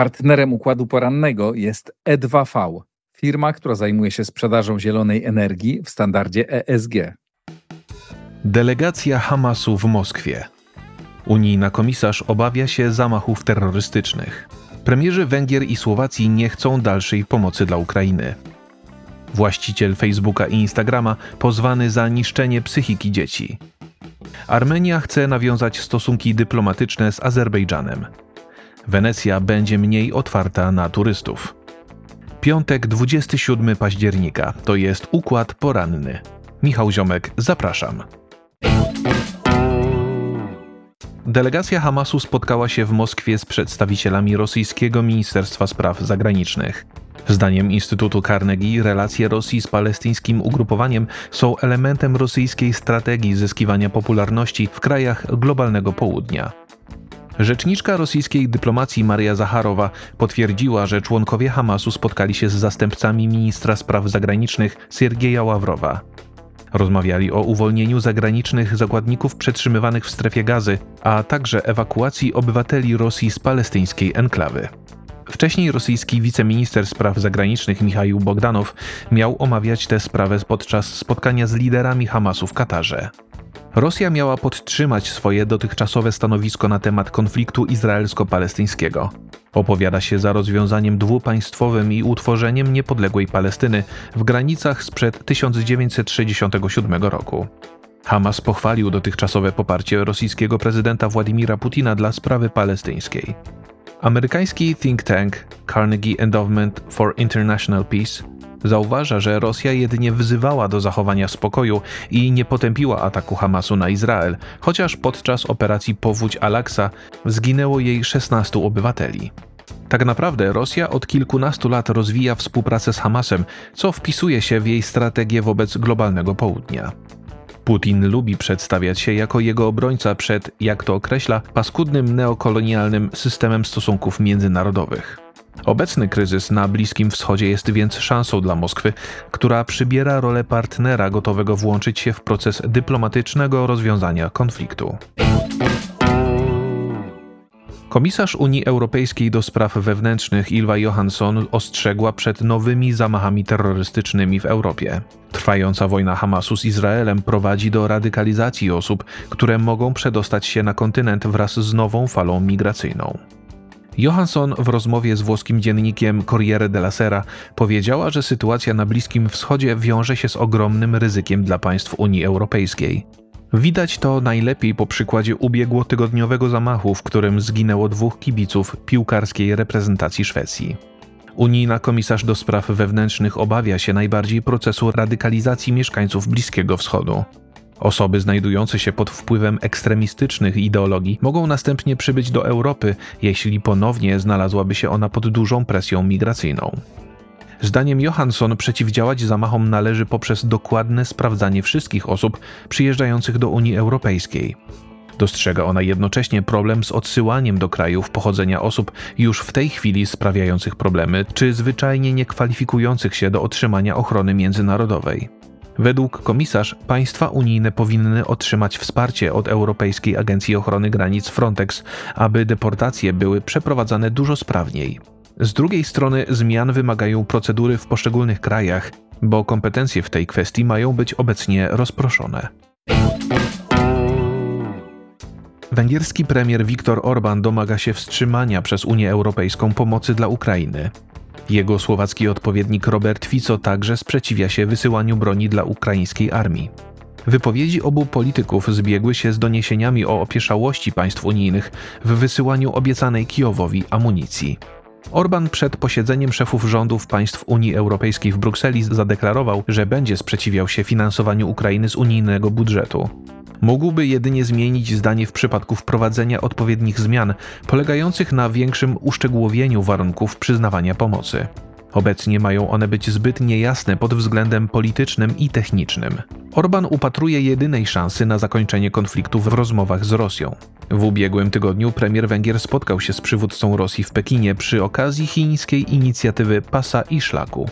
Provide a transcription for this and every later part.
Partnerem układu porannego jest E2V, firma, która zajmuje się sprzedażą zielonej energii w standardzie ESG. Delegacja Hamasu w Moskwie. Unijna komisarz obawia się zamachów terrorystycznych. Premierzy Węgier i Słowacji nie chcą dalszej pomocy dla Ukrainy. Właściciel Facebooka i Instagrama pozwany za niszczenie psychiki dzieci. Armenia chce nawiązać stosunki dyplomatyczne z Azerbejdżanem. Wenecja będzie mniej otwarta na turystów. Piątek 27 października to jest układ poranny. Michał Ziomek, zapraszam. Delegacja Hamasu spotkała się w Moskwie z przedstawicielami rosyjskiego Ministerstwa Spraw Zagranicznych. Zdaniem Instytutu Carnegie relacje Rosji z palestyńskim ugrupowaniem są elementem rosyjskiej strategii zyskiwania popularności w krajach globalnego południa. Rzeczniczka rosyjskiej dyplomacji Maria Zacharowa potwierdziła, że członkowie Hamasu spotkali się z zastępcami ministra spraw zagranicznych Siergieja Ławrowa. Rozmawiali o uwolnieniu zagranicznych zakładników przetrzymywanych w strefie gazy, a także ewakuacji obywateli Rosji z palestyńskiej enklawy. Wcześniej rosyjski wiceminister spraw zagranicznych Michał Bogdanow miał omawiać tę sprawę podczas spotkania z liderami Hamasu w Katarze. Rosja miała podtrzymać swoje dotychczasowe stanowisko na temat konfliktu izraelsko-palestyńskiego. Opowiada się za rozwiązaniem dwupaństwowym i utworzeniem niepodległej Palestyny w granicach sprzed 1967 roku. Hamas pochwalił dotychczasowe poparcie rosyjskiego prezydenta Władimira Putina dla sprawy palestyńskiej. Amerykański think tank Carnegie Endowment for International Peace Zauważa, że Rosja jedynie wzywała do zachowania spokoju i nie potępiła ataku Hamasu na Izrael, chociaż podczas operacji Powódź Al-Aqsa zginęło jej 16 obywateli. Tak naprawdę Rosja od kilkunastu lat rozwija współpracę z Hamasem, co wpisuje się w jej strategię wobec globalnego południa. Putin lubi przedstawiać się jako jego obrońca przed, jak to określa, paskudnym neokolonialnym systemem stosunków międzynarodowych. Obecny kryzys na Bliskim Wschodzie jest więc szansą dla Moskwy, która przybiera rolę partnera gotowego włączyć się w proces dyplomatycznego rozwiązania konfliktu. Komisarz Unii Europejskiej do spraw wewnętrznych Ilva Johansson ostrzegła przed nowymi zamachami terrorystycznymi w Europie. Trwająca wojna Hamasu z Izraelem prowadzi do radykalizacji osób, które mogą przedostać się na kontynent wraz z nową falą migracyjną. Johansson w rozmowie z włoskim dziennikiem Corriere della Sera powiedziała, że sytuacja na Bliskim Wschodzie wiąże się z ogromnym ryzykiem dla państw Unii Europejskiej. Widać to najlepiej po przykładzie ubiegłotygodniowego zamachu, w którym zginęło dwóch kibiców piłkarskiej reprezentacji Szwecji. Unijna komisarz do spraw wewnętrznych obawia się najbardziej procesu radykalizacji mieszkańców Bliskiego Wschodu. Osoby znajdujące się pod wpływem ekstremistycznych ideologii mogą następnie przybyć do Europy, jeśli ponownie znalazłaby się ona pod dużą presją migracyjną. Zdaniem Johansson przeciwdziałać zamachom należy poprzez dokładne sprawdzanie wszystkich osób przyjeżdżających do Unii Europejskiej. Dostrzega ona jednocześnie problem z odsyłaniem do krajów pochodzenia osób już w tej chwili sprawiających problemy, czy zwyczajnie nie kwalifikujących się do otrzymania ochrony międzynarodowej. Według komisarz państwa unijne powinny otrzymać wsparcie od Europejskiej Agencji Ochrony Granic Frontex, aby deportacje były przeprowadzane dużo sprawniej. Z drugiej strony zmian wymagają procedury w poszczególnych krajach, bo kompetencje w tej kwestii mają być obecnie rozproszone. Węgierski premier Viktor Orban domaga się wstrzymania przez Unię Europejską pomocy dla Ukrainy. Jego słowacki odpowiednik Robert Fico także sprzeciwia się wysyłaniu broni dla ukraińskiej armii. Wypowiedzi obu polityków zbiegły się z doniesieniami o opieszałości państw unijnych w wysyłaniu obiecanej Kijowowi amunicji. Orban przed posiedzeniem szefów rządów państw Unii Europejskiej w Brukseli zadeklarował, że będzie sprzeciwiał się finansowaniu Ukrainy z unijnego budżetu. Mógłby jedynie zmienić zdanie w przypadku wprowadzenia odpowiednich zmian, polegających na większym uszczegółowieniu warunków przyznawania pomocy. Obecnie mają one być zbyt niejasne pod względem politycznym i technicznym. Orban upatruje jedynej szansy na zakończenie konfliktu w rozmowach z Rosją. W ubiegłym tygodniu premier Węgier spotkał się z przywódcą Rosji w Pekinie przy okazji chińskiej inicjatywy Pasa i Szlaku.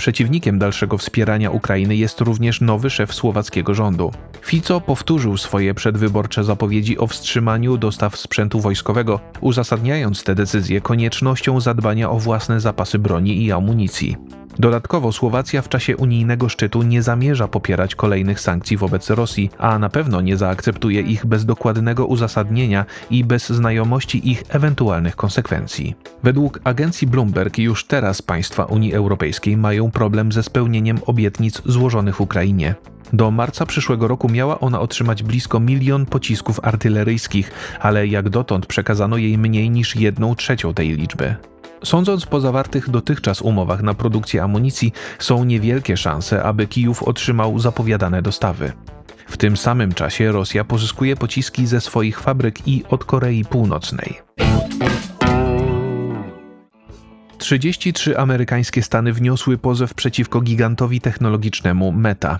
Przeciwnikiem dalszego wspierania Ukrainy jest również nowy szef słowackiego rządu. Fico powtórzył swoje przedwyborcze zapowiedzi o wstrzymaniu dostaw sprzętu wojskowego, uzasadniając tę decyzję koniecznością zadbania o własne zapasy broni i amunicji. Dodatkowo Słowacja w czasie unijnego szczytu nie zamierza popierać kolejnych sankcji wobec Rosji, a na pewno nie zaakceptuje ich bez dokładnego uzasadnienia i bez znajomości ich ewentualnych konsekwencji. Według agencji Bloomberg już teraz państwa Unii Europejskiej mają problem ze spełnieniem obietnic złożonych Ukrainie. Do marca przyszłego roku miała ona otrzymać blisko milion pocisków artyleryjskich, ale jak dotąd przekazano jej mniej niż jedną trzecią tej liczby. Sądząc po zawartych dotychczas umowach na produkcję amunicji, są niewielkie szanse, aby Kijów otrzymał zapowiadane dostawy. W tym samym czasie Rosja pozyskuje pociski ze swoich fabryk i od Korei Północnej. 33 amerykańskie stany wniosły pozew przeciwko gigantowi technologicznemu Meta.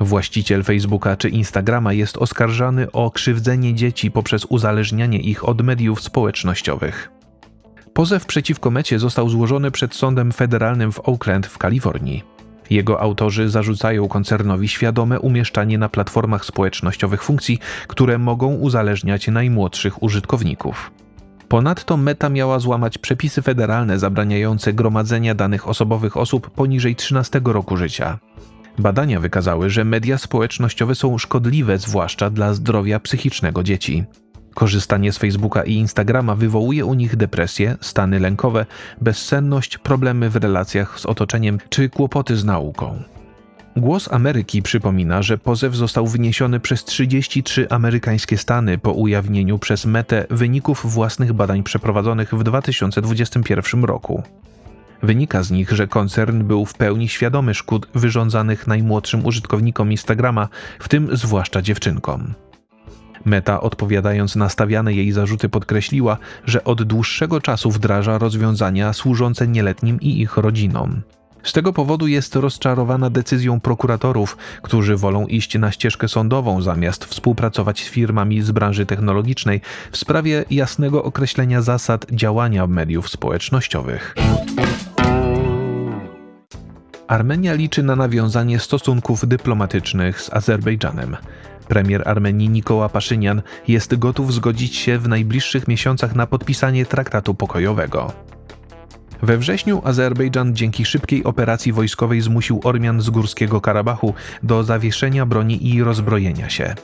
Właściciel Facebooka czy Instagrama jest oskarżany o krzywdzenie dzieci poprzez uzależnianie ich od mediów społecznościowych. Pozew przeciwko Mecie został złożony przed sądem federalnym w Oakland w Kalifornii. Jego autorzy zarzucają koncernowi świadome umieszczanie na platformach społecznościowych funkcji, które mogą uzależniać najmłodszych użytkowników. Ponadto Meta miała złamać przepisy federalne zabraniające gromadzenia danych osobowych osób poniżej 13 roku życia. Badania wykazały, że media społecznościowe są szkodliwe zwłaszcza dla zdrowia psychicznego dzieci. Korzystanie z Facebooka i Instagrama wywołuje u nich depresję, stany lękowe, bezsenność, problemy w relacjach z otoczeniem czy kłopoty z nauką. Głos Ameryki przypomina, że pozew został wniesiony przez 33 amerykańskie stany po ujawnieniu przez Metę wyników własnych badań przeprowadzonych w 2021 roku. Wynika z nich, że koncern był w pełni świadomy szkód wyrządzanych najmłodszym użytkownikom Instagrama, w tym zwłaszcza dziewczynkom. Meta, odpowiadając na stawiane jej zarzuty, podkreśliła, że od dłuższego czasu wdraża rozwiązania służące nieletnim i ich rodzinom. Z tego powodu jest rozczarowana decyzją prokuratorów, którzy wolą iść na ścieżkę sądową zamiast współpracować z firmami z branży technologicznej w sprawie jasnego określenia zasad działania mediów społecznościowych. Armenia liczy na nawiązanie stosunków dyplomatycznych z Azerbejdżanem. Premier Armenii Nikoła Paszynian jest gotów zgodzić się w najbliższych miesiącach na podpisanie traktatu pokojowego. We wrześniu Azerbejdżan dzięki szybkiej operacji wojskowej zmusił Ormian z Górskiego Karabachu do zawieszenia broni i rozbrojenia się.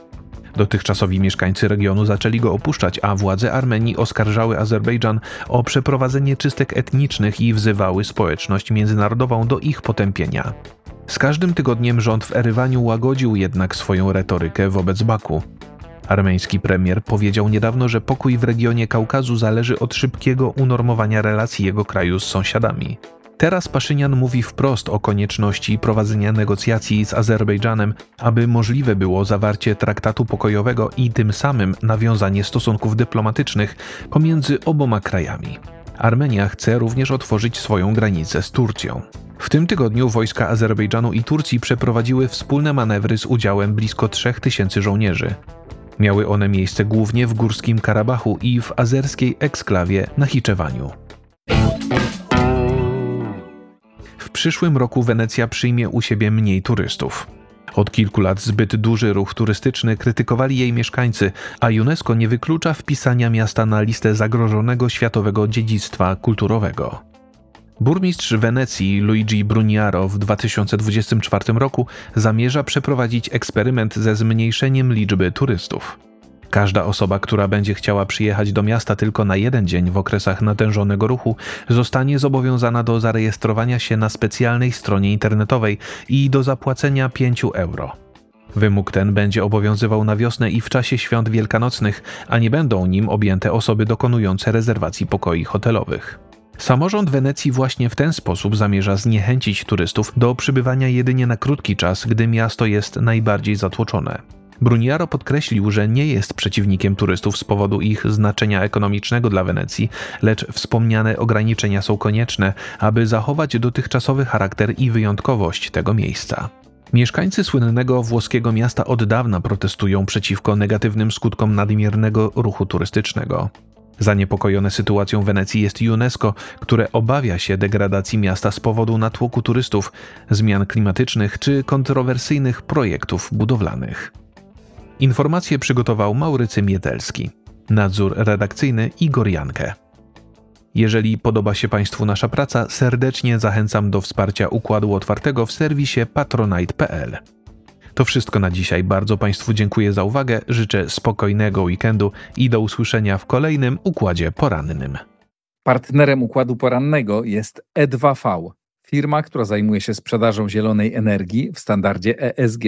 Dotychczasowi mieszkańcy regionu zaczęli go opuszczać, a władze Armenii oskarżały Azerbejdżan o przeprowadzenie czystek etnicznych i wzywały społeczność międzynarodową do ich potępienia. Z każdym tygodniem rząd w Erywaniu łagodził jednak swoją retorykę wobec Baku. Armeński premier powiedział niedawno, że pokój w regionie Kaukazu zależy od szybkiego unormowania relacji jego kraju z sąsiadami. Teraz Paszynian mówi wprost o konieczności prowadzenia negocjacji z Azerbejdżanem, aby możliwe było zawarcie traktatu pokojowego i tym samym nawiązanie stosunków dyplomatycznych pomiędzy oboma krajami. Armenia chce również otworzyć swoją granicę z Turcją. W tym tygodniu wojska Azerbejdżanu i Turcji przeprowadziły wspólne manewry z udziałem blisko 3000 żołnierzy. Miały one miejsce głównie w Górskim Karabachu i w azerskiej eksklawie na Hiczewaniu. W przyszłym roku Wenecja przyjmie u siebie mniej turystów. Od kilku lat zbyt duży ruch turystyczny krytykowali jej mieszkańcy, a UNESCO nie wyklucza wpisania miasta na listę zagrożonego światowego dziedzictwa kulturowego. Burmistrz Wenecji Luigi Bruniaro w 2024 roku zamierza przeprowadzić eksperyment ze zmniejszeniem liczby turystów. Każda osoba, która będzie chciała przyjechać do miasta tylko na jeden dzień w okresach natężonego ruchu, zostanie zobowiązana do zarejestrowania się na specjalnej stronie internetowej i do zapłacenia 5 euro. Wymóg ten będzie obowiązywał na wiosnę i w czasie świąt wielkanocnych, a nie będą nim objęte osoby dokonujące rezerwacji pokoi hotelowych. Samorząd Wenecji właśnie w ten sposób zamierza zniechęcić turystów do przybywania jedynie na krótki czas, gdy miasto jest najbardziej zatłoczone. Bruniaro podkreślił, że nie jest przeciwnikiem turystów z powodu ich znaczenia ekonomicznego dla Wenecji, lecz wspomniane ograniczenia są konieczne, aby zachować dotychczasowy charakter i wyjątkowość tego miejsca. Mieszkańcy słynnego włoskiego miasta od dawna protestują przeciwko negatywnym skutkom nadmiernego ruchu turystycznego. Zaniepokojone sytuacją Wenecji jest UNESCO, które obawia się degradacji miasta z powodu natłoku turystów, zmian klimatycznych czy kontrowersyjnych projektów budowlanych. Informacje przygotował Maurycy Mietelski. Nadzór redakcyjny Igor Jankę. Jeżeli podoba się Państwu nasza praca, serdecznie zachęcam do wsparcia Układu Otwartego w serwisie patronite.pl. To wszystko na dzisiaj. Bardzo Państwu dziękuję za uwagę, życzę spokojnego weekendu i do usłyszenia w kolejnym Układzie Porannym. Partnerem Układu Porannego jest E2V, firma, która zajmuje się sprzedażą zielonej energii w standardzie ESG.